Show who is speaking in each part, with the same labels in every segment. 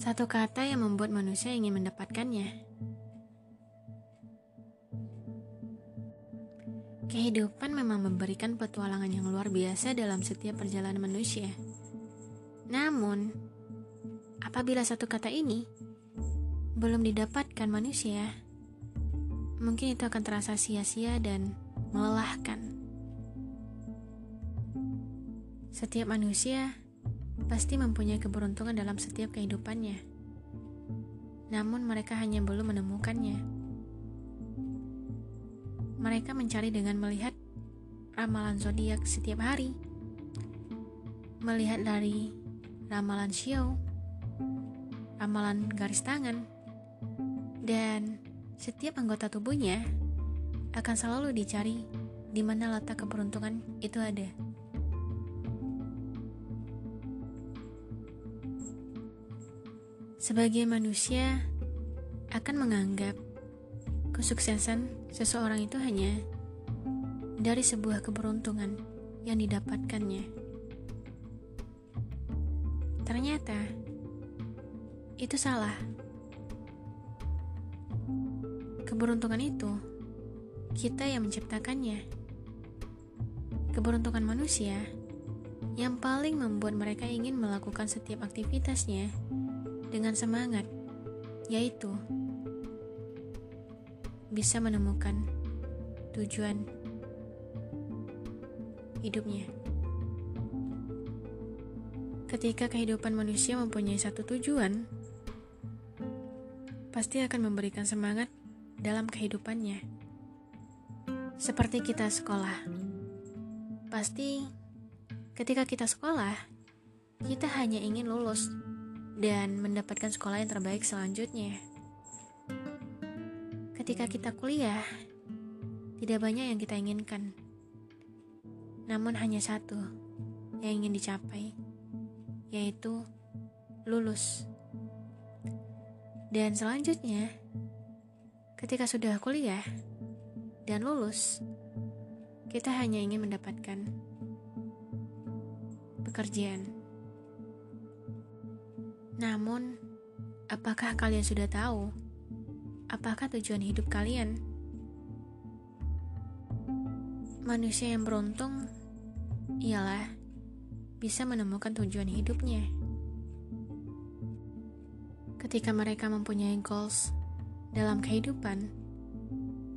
Speaker 1: Satu kata yang membuat manusia ingin mendapatkannya. Kehidupan memang memberikan petualangan yang luar biasa dalam setiap perjalanan manusia. Namun, apabila satu kata ini belum didapatkan manusia, mungkin itu akan terasa sia-sia dan melelahkan. Setiap manusia pasti mempunyai keberuntungan dalam setiap kehidupannya, namun mereka hanya belum menemukannya. Mereka mencari dengan melihat ramalan zodiak setiap hari, melihat dari ramalan Xiao, ramalan garis tangan, dan setiap anggota tubuhnya akan selalu dicari di mana letak keberuntungan itu ada. Sebagai manusia akan menganggap Kesuksesan seseorang itu hanya dari sebuah keberuntungan yang didapatkannya. Ternyata itu salah. Keberuntungan itu kita yang menciptakannya. Keberuntungan manusia yang paling membuat mereka ingin melakukan setiap aktivitasnya dengan semangat, yaitu bisa menemukan tujuan hidupnya. Ketika kehidupan manusia mempunyai satu tujuan, pasti akan memberikan semangat dalam kehidupannya. Seperti kita sekolah, pasti ketika kita sekolah, kita hanya ingin lulus dan mendapatkan sekolah yang terbaik selanjutnya. Ketika kita kuliah, tidak banyak yang kita inginkan. Namun hanya satu yang ingin dicapai, yaitu lulus. Dan selanjutnya, ketika sudah kuliah dan lulus, kita hanya ingin mendapatkan pekerjaan. Namun, apakah kalian sudah tahu apakah tujuan hidup kalian? Manusia yang beruntung ialah bisa menemukan tujuan hidupnya. Ketika mereka mempunyai goals dalam kehidupan,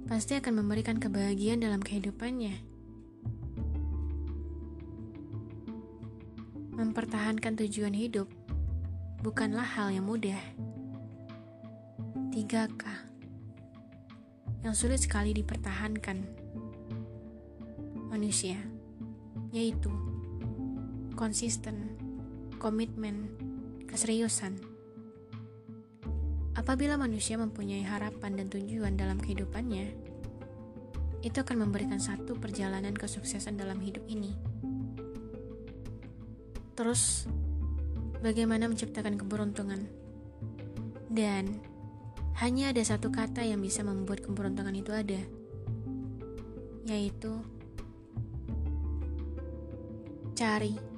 Speaker 1: pasti akan memberikan kebahagiaan dalam kehidupannya. Mempertahankan tujuan hidup bukanlah hal yang mudah. 3K yang sulit sekali dipertahankan manusia, yaitu konsisten, komitmen, keseriusan. Apabila manusia mempunyai harapan dan tujuan dalam kehidupannya, itu akan memberikan satu perjalanan kesuksesan dalam hidup ini. Terus, bagaimana menciptakan keberuntungan? Dan hanya ada satu kata yang bisa membuat keberuntungan itu ada, yaitu cari.